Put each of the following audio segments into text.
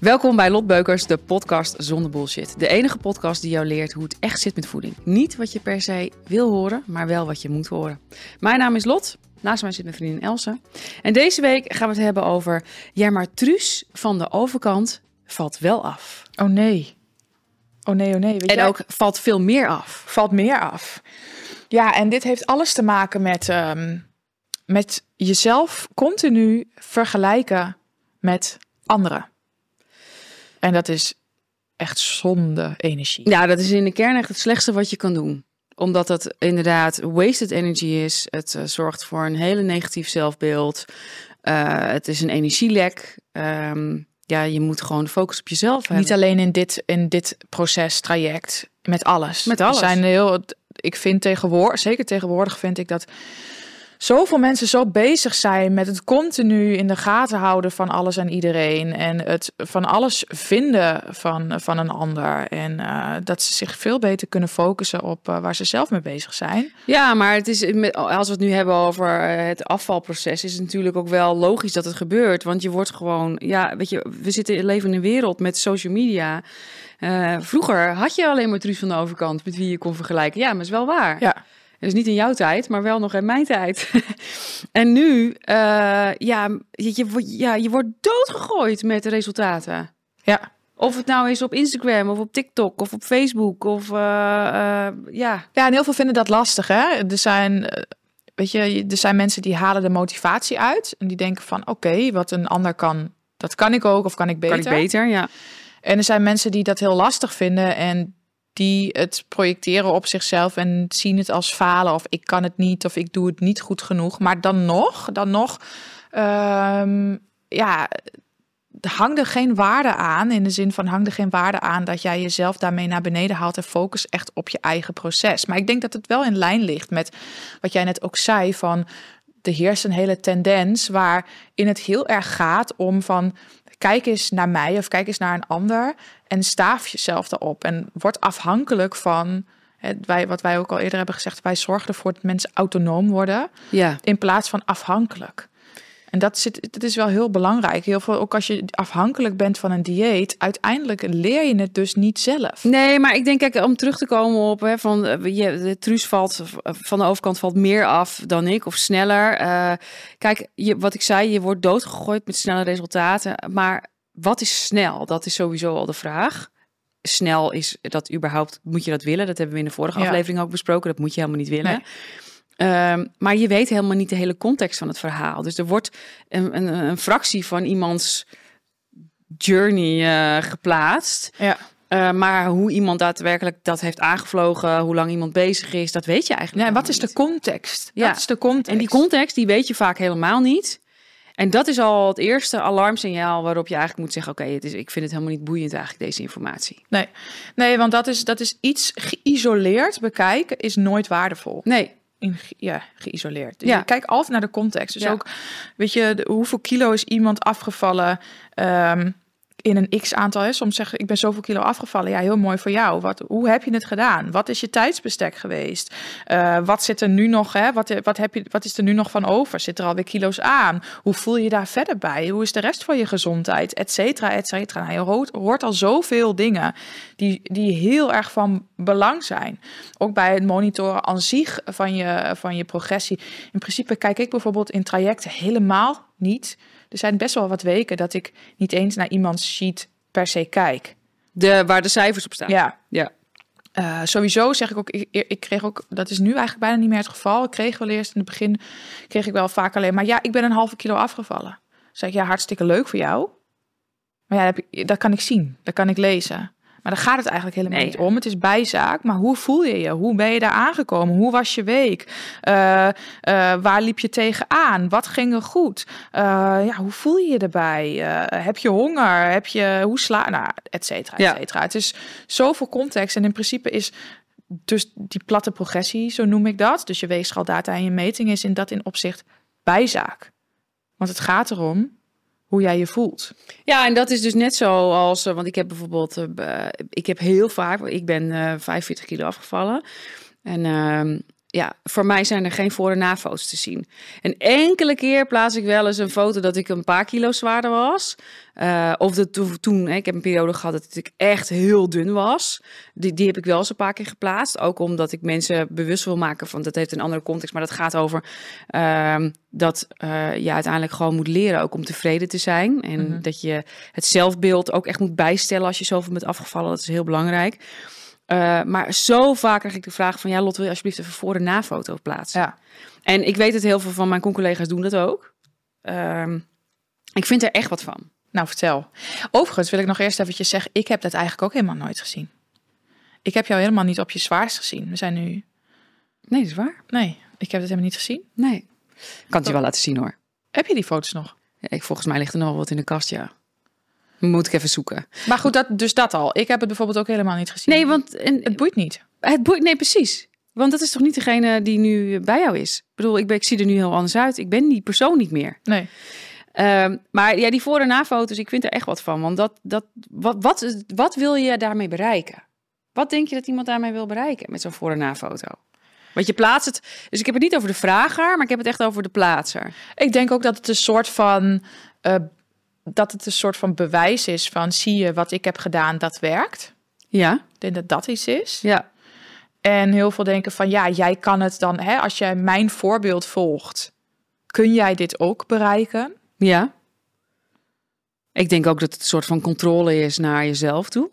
Welkom bij Lotbeukers, de podcast zonder bullshit. De enige podcast die jou leert hoe het echt zit met voeding. Niet wat je per se wil horen, maar wel wat je moet horen. Mijn naam is Lot. Naast mij zit mijn vriendin Elsa. En deze week gaan we het hebben over... Ja, maar Truus van de overkant valt wel af. Oh nee. Oh nee, oh nee. Weet En jij- ook valt veel meer af. valt meer af. Ja, en dit heeft alles te maken met, ehm, met jezelf continu vergelijken met anderen. En dat is echt zonde energie. Ja, dat is in de kern echt het slechtste wat je kan doen. Omdat het inderdaad wasted energy is. Het eh, zorgt voor een hele negatief zelfbeeld. Eh, het is een energielek. Ehm, ja, je moet gewoon focus op jezelf hebben. Niet alleen in dit, in dit proces, traject, met alles. Met alles. Er zijn heel, ik vind tegenwoordig, zeker tegenwoordig vind ik dat zoveel mensen zo bezig zijn met het continu in de gaten houden van alles en iedereen. En het van alles vinden van, van een ander. En eh, dat ze zich veel beter kunnen focussen op eh, waar ze zelf mee bezig zijn. Ja, maar het is, als we het nu hebben over eh, het afvalproces, is het natuurlijk ook wel logisch dat het gebeurt. Want je wordt gewoon, ja, weet je, we zitten leven in een wereld met social media. Vroeger had je alleen maar Truus van de overkant met wie je kon vergelijken. Ja, maar is wel waar. Ja. Dus niet in jouw tijd, maar wel nog in mijn tijd. en nu, eh, ja, je, ja, je wordt doodgegooid met de resultaten. Ja. Of het nou is op Instagram of op TikTok of op Facebook of eh, eh, ja. Ja, en heel veel vinden dat lastig. Hè? Er zijn, weet je, er zijn mensen die halen de motivatie uit. En die denken van, oké, wat een ander kan, dat kan ik ook of kan ik beter. Kan ik beter, ja. En er zijn mensen die dat heel lastig vinden en die het projecteren op zichzelf en zien het als falen of ik kan het niet of ik doe het niet goed genoeg. Maar dan nog, dan nog, ehm, ja, hang er geen waarde aan in de zin van hang er geen waarde aan dat jij jezelf daarmee naar beneden haalt en focus echt op je eigen proces. Maar ik denk dat het wel in lijn ligt met wat jij net ook zei van er heerst een hele tendens waarin het heel erg gaat om van kijk eens naar mij of kijk eens naar een ander en staaf jezelf erop en word afhankelijk van wij, wat wij ook al eerder hebben gezegd, wij zorgen ervoor dat mensen autonoom worden Ja. in plaats van afhankelijk. En dat, zit, dat is wel heel belangrijk. Heel veel, ook als je afhankelijk bent van een dieet, uiteindelijk leer je het dus niet zelf. Nee, maar ik denk, kijk, om terug te komen op hè, van eh, je, de Truus valt eh, van de overkant valt meer af dan ik of sneller. Eh, kijk, je, wat ik zei, je wordt doodgegooid met snelle resultaten. Maar wat is snel? Dat is sowieso al de vraag. Snel is dat überhaupt, moet je dat willen? Dat hebben we in de vorige Ja. aflevering ook besproken. Dat moet je helemaal niet willen. Nee. Ehm, maar je weet helemaal niet de hele context van het verhaal. Dus er wordt een, een, een fractie van iemands journey eh, geplaatst. Ja. Uh, maar hoe iemand daadwerkelijk dat heeft aangevlogen, hoe lang iemand bezig is, dat weet je eigenlijk. Ja, wat is de context? Ja. Wat is de context? En die context, die weet je vaak helemaal niet. En dat is al het eerste alarmsignaal waarop je eigenlijk moet zeggen: Oké, is, ik vind het helemaal niet boeiend, eigenlijk, deze informatie. Nee, nee want dat is, dat is iets geïsoleerd bekijken, is nooit waardevol. Nee, In, ja, geïsoleerd. Dus Ja. je kijkt altijd naar de context. Dus Ja. ook, weet je, de- hoeveel kilo is iemand afgevallen ehm, in een x-aantal? Hè? Soms zeggen, ik ben zoveel kilo afgevallen. Ja, heel mooi voor jou. Wat, hoe heb je het gedaan? Wat is je tijdsbestek geweest? Eh, wat zit er nu nog? Hè? Wat, wat, heb je, wat is er nu nog van over? Zit er alweer kilo's aan? Hoe voel je daar verder bij? Hoe is de rest van je gezondheid? Et cetera, et cetera. Nou, je hoort, hoort al zoveel dingen die, die heel erg van belang zijn. Ook bij het monitoren aan zich van je, van je progressie. In principe kijk ik bijvoorbeeld in trajecten helemaal niet. Er zijn best wel wat weken dat ik niet eens naar iemands sheet per se kijk. de, waar de cijfers op staan. Ja, ja. eh, sowieso zeg ik ook, ik, ik kreeg ook, dat is nu eigenlijk bijna niet meer het geval. Ik kreeg wel eerst in het begin, kreeg ik wel vaak alleen maar, ja, ik ben een halve kilo afgevallen. Zeg ik, ja, hartstikke leuk voor jou. Maar ja, dat, heb ik- dat kan ik zien, dat kan ik lezen. Maar daar gaat het eigenlijk helemaal Nee. niet om. Het is bijzaak, maar hoe voel je je? Hoe ben je daar aangekomen? Hoe was je week? Eh, eh, waar liep je tegenaan? Wat ging er goed? Eh, ja, hoe voel je je erbij? Eh, heb je honger? Heb je, hoe sla... Nou, et cetera, et Ja. cetera. Het is zoveel context. En in principe is dus die platte progressie, zo noem ik dat. Dus je weegschaal, data en je meting is in dat in opzicht bijzaak. Want het gaat erom hoe jij je voelt. Ja, en dat is dus net zo als, eh, want ik heb bijvoorbeeld, eh, ik heb heel vaak, ik ben eh 45 kilo afgevallen. En ehm, ja, voor mij zijn er geen voor- en na-foto's te zien. En enkele keer plaats ik wel eens een foto dat ik een paar kilo zwaarder was. Uh, of dat toen, hè, ik heb een periode gehad dat ik echt heel dun was. Die, die heb ik wel eens een paar keer geplaatst. Ook omdat ik mensen bewust wil maken van dat heeft een andere context. Maar dat gaat over uh, dat uh, je uiteindelijk gewoon moet leren ook om tevreden te zijn. En mm -hmm. dat je het zelfbeeld ook echt moet bijstellen als je zoveel bent afgevallen. Dat is heel belangrijk. Uh, maar zo vaak krijg ik de vraag van... ja, Lot, wil je alsjeblieft even voor- en na-foto plaatsen? Ja. En ik weet het, heel veel van mijn collega's doen dat ook. Uh, ik vind er echt wat van. Nou, vertel. Overigens wil ik nog eerst eventjes zeggen... ik heb dat eigenlijk ook helemaal nooit gezien. Ik heb jou helemaal niet op je zwaarst gezien. We zijn nu... Nee, dat is waar. Nee, ik heb het helemaal niet gezien. Nee. Ik kan het je wel laten zien, hoor. Heb je die foto's nog? Ja, ik, volgens mij ligt er nog wel wat in de kast, ja. Moet ik even zoeken. Maar goed, dat, dus dat al. Ik heb het bijvoorbeeld ook helemaal niet gezien. Nee, want... En, het boeit niet. Het boeit, nee, precies. Want dat is toch niet degene die nu bij jou is? Ik bedoel, ik, ben, ik zie er nu heel anders uit. Ik ben die persoon niet meer. Nee. Um, maar ja, die voor- en na-foto's, ik vind er echt wat van. Want dat, dat, wat, wat, wat wil je daarmee bereiken? Wat denk je dat iemand daarmee wil bereiken met zo'n voor- en na-foto? Want je plaatst het. Dus ik heb het niet over de vrager, maar ik heb het echt over de plaatser. Ik denk ook dat het een soort van. Uh, dat het een soort van bewijs is van zie je wat ik heb gedaan, dat werkt. Ja. Ik denk dat dat iets is. Ja. En heel veel denken van ja, jij kan het dan, hè, als jij mijn voorbeeld volgt, kun jij dit ook bereiken? Ja. Ik denk ook dat het een soort van controle is naar jezelf toe.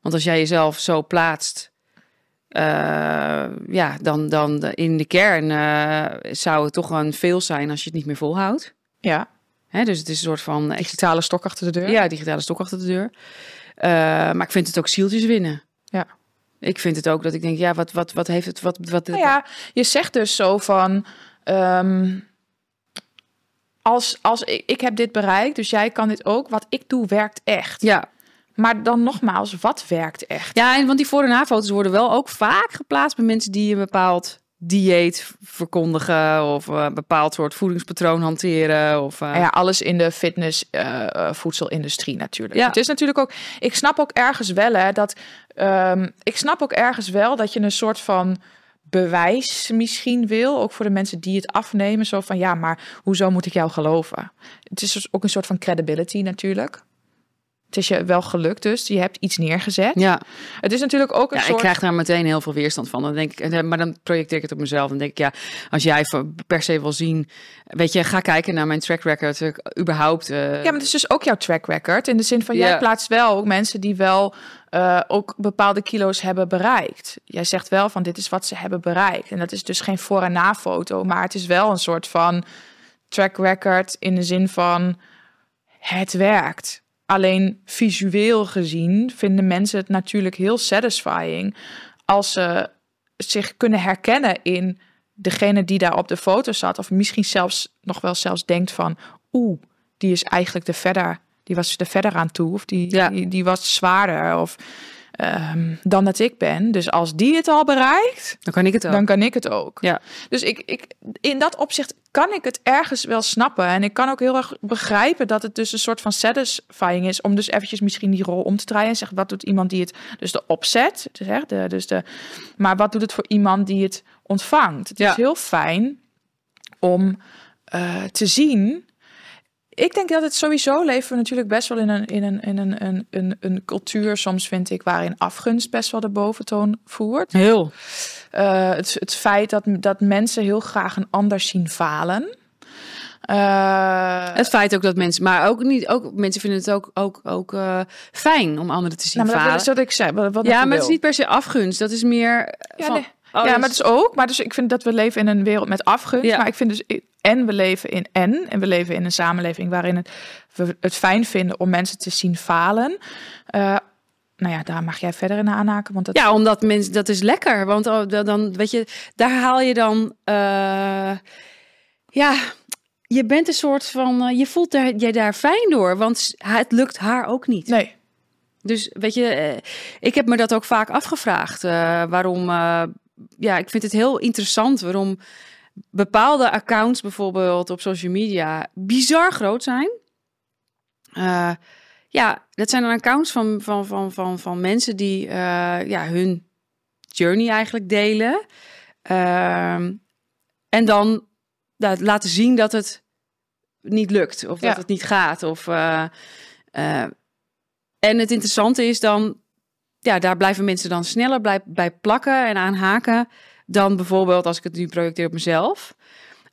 Want als jij jezelf zo plaatst, uh, ja, dan, dan in de kern uh, zou het toch een veel zijn als je het niet meer volhoudt. Ja. Dus het is een soort van... Digitale stok achter de deur. Ja, digitale stok achter de deur. Uh, maar ik vind het ook zieltjes winnen. Ja. Ik vind het ook dat ik denk, ja, wat, wat, wat heeft het... Wat, wat, nou ja, je zegt dus zo van... Um, als, als ik, ik heb dit bereikt, dus jij kan dit ook. Wat ik doe, werkt echt. Ja. Maar dan nogmaals, wat werkt echt? Ja, en want die voor- en na-foto's worden wel ook vaak geplaatst bij mensen die een bepaald dieet verkondigen of een bepaald soort voedingspatroon hanteren of uh... ja alles in de fitness uh, voedselindustrie natuurlijk. Ja. Het is natuurlijk ook ik snap ook ergens wel hè dat um, ik snap ook ergens wel dat je een soort van bewijs misschien wil ook voor de mensen die het afnemen zo van ja maar hoezo moet ik jou geloven? Het is dus ook een soort van credibility natuurlijk. Het is je wel gelukt dus. Je hebt iets neergezet. Ja. Het is natuurlijk ook een ja, soort... Ik krijg daar meteen heel veel weerstand van. Dan denk ik, maar dan projecteer ik het op mezelf. Dan denk ik, ja, als jij per se wil zien... Weet je, ga kijken naar mijn track record. Uh, überhaupt... Uh... Ja, maar het is dus ook jouw track record. In de zin van, jij ja. plaatst wel ook mensen die wel... Uh, ook bepaalde kilo's hebben bereikt. Jij zegt wel van, dit is wat ze hebben bereikt. En dat is dus geen voor- en na-foto. Maar het is wel een soort van track record... in de zin van, het werkt. Alleen visueel gezien vinden mensen het natuurlijk heel satisfying als ze zich kunnen herkennen in degene die daar op de foto zat. Of misschien zelfs nog wel zelfs denkt van oeh, die is eigenlijk de verder, die was er verder aan toe. Of die, ja. die, die, was zwaarder. Of um, dan dat ik ben. Dus als die het al bereikt, dan kan ik het ook. Dan kan ik het ook. Ja. Dus ik, ik, in dat opzicht kan ik het ergens wel snappen. En ik kan ook heel erg begrijpen dat het dus een soort van satisfying is. Om dus eventjes misschien die rol om te draaien. En zeggen, wat doet iemand die het, dus de opzet. Dus, hè, de, dus de, maar wat doet het voor iemand die het ontvangt? Het ja. is heel fijn om uh, te zien ik denk dat het sowieso leven we natuurlijk best wel in een, in een, in een, een, een, een cultuur, soms vind ik, waarin afgunst best wel de boventoon voert. Heel. Uh, het, het feit dat, dat mensen heel graag een ander zien falen. Uh, het feit ook dat mensen, maar ook niet, ook mensen vinden het ook, ook, ook uh, fijn om anderen te zien nou, maar falen. Dat is wat ik zei. Wat, ja, maar het is niet per se afgunst. Dat is meer. Ja, van, nee. Oh, ja, maar het is ook. Maar dus ik vind dat we leven in een wereld met afgunst. Ja. Maar ik vind dus en we leven in en en we leven in een samenleving waarin het, we het fijn vinden om mensen te zien falen. Uh, nou ja, daar mag jij verder in aanhaken. Want dat... Ja, omdat mensen dat is lekker. Want oh, dan weet je, daar haal je dan. Uh, ja, je bent een soort van. Uh, je voelt er, je daar fijn door. Want het lukt haar ook niet. Nee. Dus weet je, ik heb me dat ook vaak afgevraagd. waarom. Ja, ik vind het heel interessant waarom bepaalde accounts bijvoorbeeld op social media bizar groot zijn. Uh, ja, dat zijn dan accounts van, van, van, van, van mensen die uh, ja, hun journey eigenlijk delen. Ehm, en dan laten zien dat het niet lukt of dat het niet gaat. Of, eh, eh, en het interessante is dan, ja, daar blijven mensen dan sneller bij, bij plakken en aanhaken dan bijvoorbeeld als ik het nu projecteer op mezelf.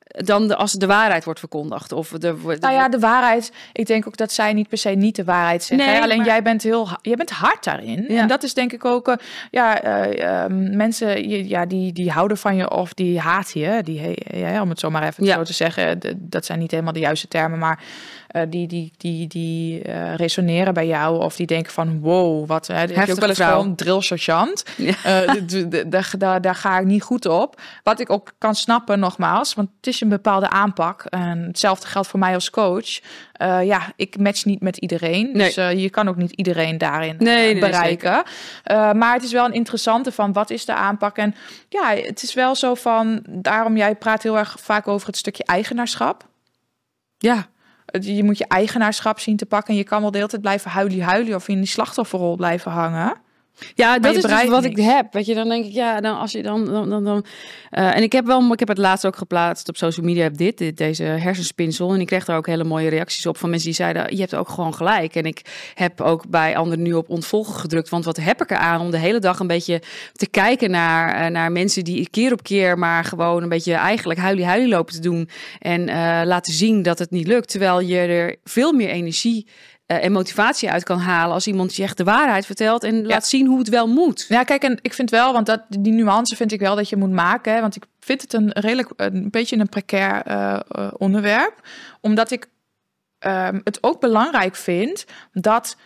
Dan de, als de waarheid wordt verkondigd. Of de, Nou ja, de waarheid. Ik denk ook dat zij niet per se niet de waarheid zeggen. Nee. Alleen maar- jij bent heel, jij bent hard daarin. Ja. En dat is denk ik ook, eh, ja, eh, ehm, mensen, ja, die, die houden van je of die haten je. Die, ja, om het zo maar even Ja. zo te zeggen. Dat zijn niet helemaal de juiste termen, maar eh, die, die, die, die eh, resoneren bij jou of die denken van, wow, wat. Hè, heb je ook wel eens gewoon drill sergeant. Ja. Eh, daar, daar, daar ga ik niet goed op. Wat ik ook kan snappen, nogmaals, want het is een bepaalde aanpak. En hetzelfde geldt voor mij als coach. Ja, ik match niet met iedereen. Nee. Dus je kan ook niet iedereen daarin Nee, nee, nee, bereiken. Maar het is wel een interessante van wat is de aanpak. En ja, het is wel zo van, daarom jij praat heel erg vaak over het stukje eigenaarschap. ja, Je moet je eigenaarschap zien te pakken. En je kan wel de hele tijd blijven huilie huilie of in die slachtofferrol blijven hangen. Ja, dat is dus wat ik heb. Weet je, dan denk ik, ja, dan als je dan, dan, dan, dan eh, en ik heb wel, ik heb het laatst ook geplaatst op social media, heb dit, dit, deze hersenspinsel, en ik kreeg daar ook hele mooie reacties op van mensen die zeiden, je hebt ook gewoon gelijk. En ik heb ook bij anderen nu op ontvolgen gedrukt, want wat heb ik eraan om de hele dag een beetje te kijken naar, eh, naar mensen die keer op keer maar gewoon een beetje eigenlijk huilie huilie lopen te doen en eh, laten zien dat het niet lukt, terwijl je er veel meer energie eh, en motivatie uit kan halen als iemand je echt de waarheid vertelt en laat zien hoe het wel moet. Ja, kijk, en ik vind wel, want dat, die nuance vind ik wel dat je moet maken. Hè, want ik vind het een redelijk, een beetje een precair eh, eh, onderwerp. Omdat ik ehm, het ook belangrijk vind dat.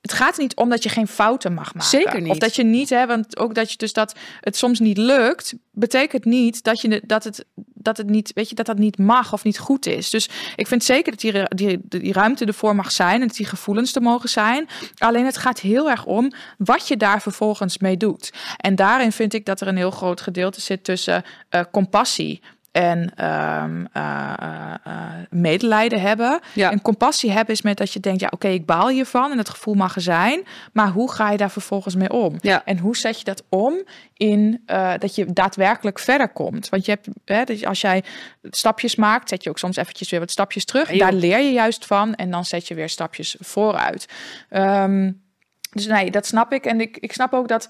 Het gaat er niet om dat je geen fouten mag maken. Zeker niet. Of dat je niet, hè, want ook dat je dus dat het soms niet lukt, betekent niet dat je dat het dat het niet, weet je, dat dat niet mag of niet goed is. Dus ik vind zeker dat die, die, die ruimte ervoor mag zijn en dat die gevoelens er mogen zijn. Alleen het gaat heel erg om wat je daar vervolgens mee doet. En daarin vind ik dat er een heel groot gedeelte zit tussen eh, compassie en ehm, eh, eh, eh, medelijden hebben. Ja. En compassie hebben is met dat je denkt, ja, oké, ik baal hiervan en het gevoel mag er zijn, maar hoe ga je daar vervolgens mee om? Ja. En hoe zet je dat om in dat je daadwerkelijk verder komt? Want je hebt, hè, dus als jij stapjes maakt, zet je ook soms eventjes weer wat stapjes terug. Ja, joh. Daar leer je juist van en dan zet je weer stapjes vooruit. Ehm, dus nee, dat snap ik. En ik, ik snap ook dat,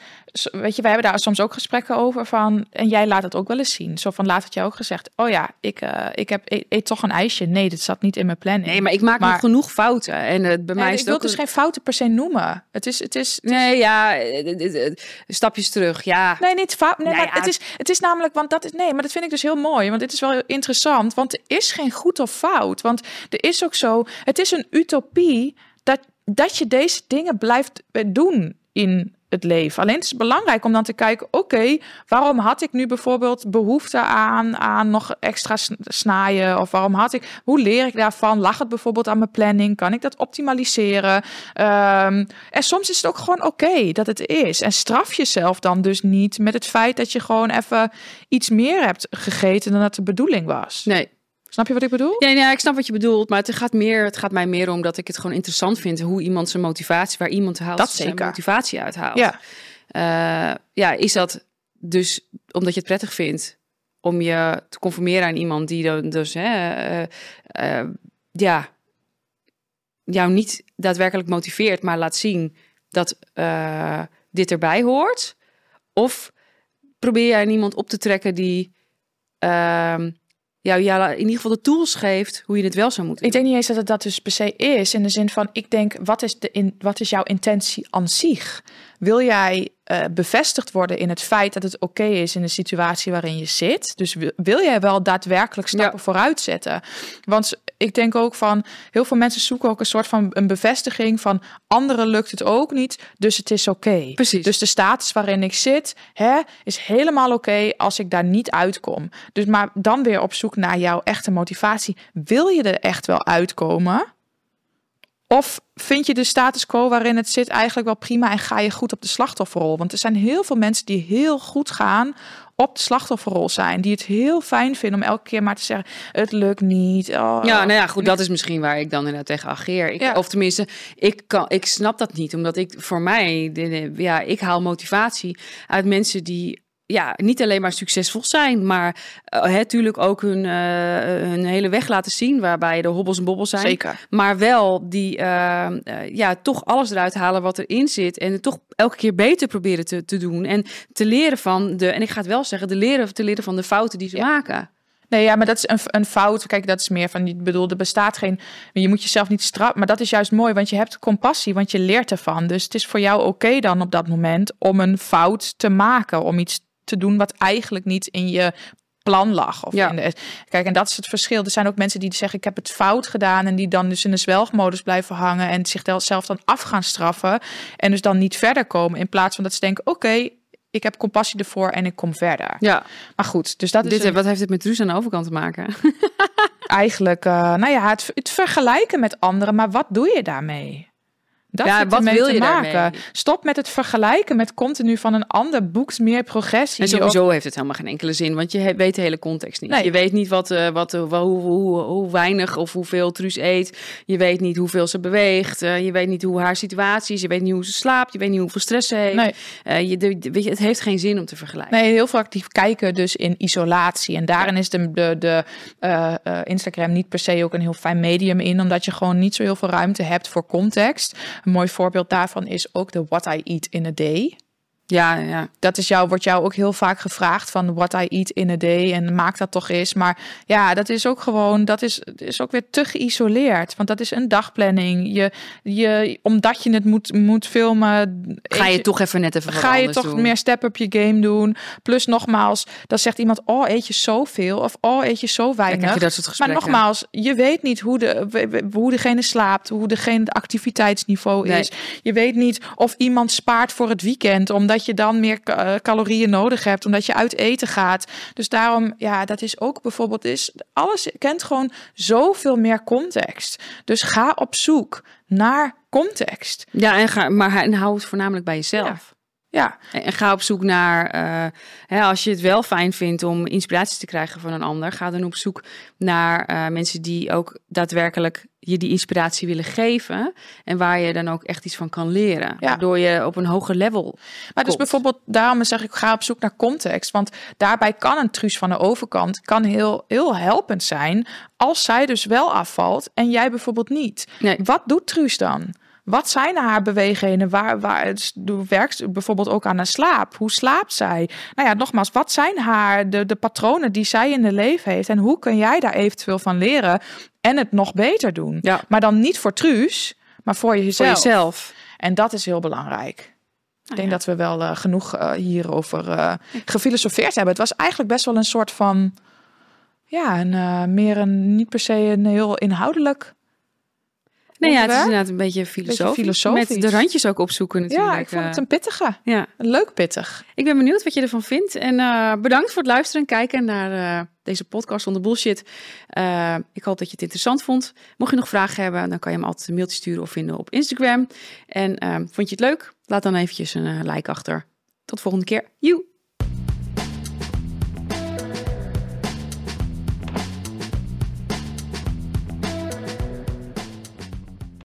weet je, wij hebben daar soms ook gesprekken over van, en jij laat het ook wel eens zien. Zo van, laat het jou ook gezegd, oh ja, ik, eh, ik heb, eet, eet toch een ijsje. Nee, dit zat niet in mijn planning. Nee, maar ik maak Maar- nog genoeg fouten. En eh, bij mij is ik het wil ook dus een- geen fouten per se noemen. Het is, het is, het is Nee, ja, eh, stapjes terug. Ja, Nee, niet fout. Nee, Nou maar ja, het, is, het is namelijk, want dat is, nee, maar dat vind ik dus heel mooi. Want dit is wel interessant. Want er is geen goed of fout. Want er is ook zo, het is een utopie dat, dat je deze dingen blijft eh, doen in het leven. Alleen het is belangrijk om dan te kijken, oké, waarom had ik nu bijvoorbeeld behoefte aan, aan nog extra sn- snaaien? Of waarom had ik, hoe leer ik daarvan? Lag het bijvoorbeeld aan mijn planning? Kan ik dat optimaliseren? Ehm, en soms is het ook gewoon oké dat het is. En straf jezelf dan dus niet met het feit dat je gewoon even iets meer hebt gegeten dan dat de bedoeling was. nee. Snap je wat ik bedoel? Ja, nee, ik snap wat je bedoelt, maar het gaat, meer, het gaat mij meer om dat ik het gewoon interessant vind hoe iemand zijn motivatie, waar iemand haalt Dat zijn zeker. motivatie uithaalt. Ja. Eh, ja, is dat dus omdat je het prettig vindt om je te conformeren aan iemand die dan dus, hè, eh, eh, ja, jou niet daadwerkelijk motiveert, maar laat zien dat dit erbij hoort? Of probeer jij iemand op te trekken die ehm, jou ja, in ieder geval de tools geeft hoe je het wel zou moeten Ik denk niet eens dat het dat dus per se is. In de zin van, ik denk, wat is, de in, wat is jouw intentie aan zich? Wil jij eh, bevestigd worden in het feit dat het oké is in de situatie waarin je zit? Dus wil, wil jij wel daadwerkelijk stappen Ja. vooruit zetten? Want ik denk ook van, heel veel mensen zoeken ook een soort van een bevestiging van, anderen lukt het ook niet, dus het is oké. Precies. Dus de status waarin ik zit, hè, is helemaal oké als ik daar niet uitkom. Dus maar dan weer op zoek naar jouw echte motivatie. Wil je er echt wel uitkomen? Of vind je de status quo waarin het zit eigenlijk wel prima en ga je goed op de slachtofferrol? Want er zijn heel veel mensen die heel goed gaan op de slachtofferrol zijn. Die het heel fijn vinden om elke keer maar te zeggen, het lukt niet. Oh. Ja, nou ja, goed, dat is misschien waar ik dan inderdaad tegen ageer. Ik, Ja. Of tenminste, ik, kan, ik snap dat niet, omdat ik voor mij, ja, ik haal motivatie uit mensen die ja, niet alleen maar succesvol zijn, maar natuurlijk ook hun, hun hele weg laten zien, waarbij de hobbels en bobbels zijn. Zeker. Maar wel die, ja, toch alles eruit halen wat erin zit en het toch elke keer beter proberen te, te doen en te leren van de, en ik ga het wel zeggen, de leren, te leren van de fouten die ze maken. Nee, ja, maar dat is een, een fout. Kijk, dat is meer van, ik bedoel, er bestaat geen, je moet jezelf niet straffen. Maar dat is juist mooi, want je hebt compassie, want je leert ervan. Dus het is voor jou oké dan op dat moment om een fout te maken, om iets te doen wat eigenlijk niet in je plan lag. Of ja. in de, kijk, en dat is het verschil. Er zijn ook mensen die zeggen: Ik heb het fout gedaan. En die dan dus in de zwelgmodus blijven hangen. En zichzelf dan af gaan straffen. En dus dan niet verder komen. In plaats van dat ze denken: Oké, ik heb compassie ervoor en ik kom verder. Ja. Maar goed, dus dat is. Dit, Wat heeft dit met Truus aan de overkant te maken? Eigenlijk, uh, nou ja, het, het vergelijken met anderen. Maar wat doe je daarmee? Dat ja, wat wil je maken? Daarmee? Stop met het vergelijken met continu van een ander boekt meer progressie. En sowieso heeft het helemaal geen enkele zin, want je weet de hele context niet. Nee. Je weet niet wat, uh, wat, uh, hoe, hoe, hoe, weinig of hoeveel Truus eet. Je weet niet hoeveel ze beweegt. Uh, je weet niet hoe haar situatie is. Je weet niet hoe ze slaapt. Je weet niet hoeveel stress ze heeft. Nee. je, de, weet je, het heeft geen zin om te vergelijken. Nee, heel veel actief kijken dus in isolatie. En daarin is de, de, de Instagram niet per se ook een heel fijn medium in, omdat je gewoon niet zo heel veel ruimte hebt voor context. Een mooi voorbeeld daarvan is ook de What I Eat in a Day. Ja, ja. Dat is jou, wordt jou ook heel vaak gevraagd van what I eat in a day en maak dat toch eens. Maar ja, dat is ook gewoon, dat is, is ook weer te geïsoleerd. Want dat is een dagplanning. Je, je, omdat je het moet, moet filmen. Ga je, toch even net even Ga je toch doen. meer step up je game doen. Plus nogmaals, dan zegt iemand, oh eet je zoveel of oh eet je zo weinig. Je dat soort maar nogmaals, je weet niet hoe, de, hoe degene slaapt, hoe degene de activiteitsniveau nee. is. Je weet niet of iemand spaart voor het weekend, omdat je dan meer uh, calorieën nodig hebt, omdat je uit eten gaat. Dus daarom, ja, dat is ook bijvoorbeeld, is alles kent gewoon zoveel meer context. Dus ga op zoek naar context. Ja, en ga, maar en hou het voornamelijk bij jezelf. Ja. Ja. En ga op zoek naar, uh, hè, als je het wel fijn vindt om inspiratie te krijgen van een ander, ga dan op zoek naar uh, mensen die ook daadwerkelijk je die inspiratie willen geven en waar je dan ook echt iets van kan leren, ja. waardoor je op een hoger level. Maar dus bijvoorbeeld daarom zeg ik ga op zoek naar context, want daarbij kan een truus van de overkant kan heel heel helpend zijn als zij dus wel afvalt en jij bijvoorbeeld niet. Nee. Wat doet truus dan? Wat zijn haar bewegingen? Waar, waar werkt bijvoorbeeld ook aan haar slaap? Hoe slaapt zij? Nou ja, nogmaals, wat zijn haar de, de patronen die zij in de leven heeft? En hoe kun jij daar eventueel van leren en het nog beter doen? Ja. Maar dan niet voor Truus, maar voor jezelf. Voor jezelf. En dat is heel belangrijk. Ik denk ja. dat we wel uh, genoeg uh, hierover uh, gefilosofeerd hebben. Het was eigenlijk best wel een soort van, ja, een, meer een, niet per se een heel inhoudelijk Nee, ja, het is inderdaad een beetje filosofisch. Beetje filosofisch. Met de randjes ook opzoeken natuurlijk. Ja, ik vond het een pittige. Ja. Een leuk pittig. Ik ben benieuwd wat je ervan vindt. En uh, bedankt voor het luisteren en kijken naar uh, deze podcast zonder bullshit. Uh, ik hoop dat je het interessant vond. Mocht je nog vragen hebben, dan kan je hem altijd een mailtje sturen of vinden op Instagram. En vond je het leuk? Laat dan eventjes een like achter. Tot de volgende keer. Joe!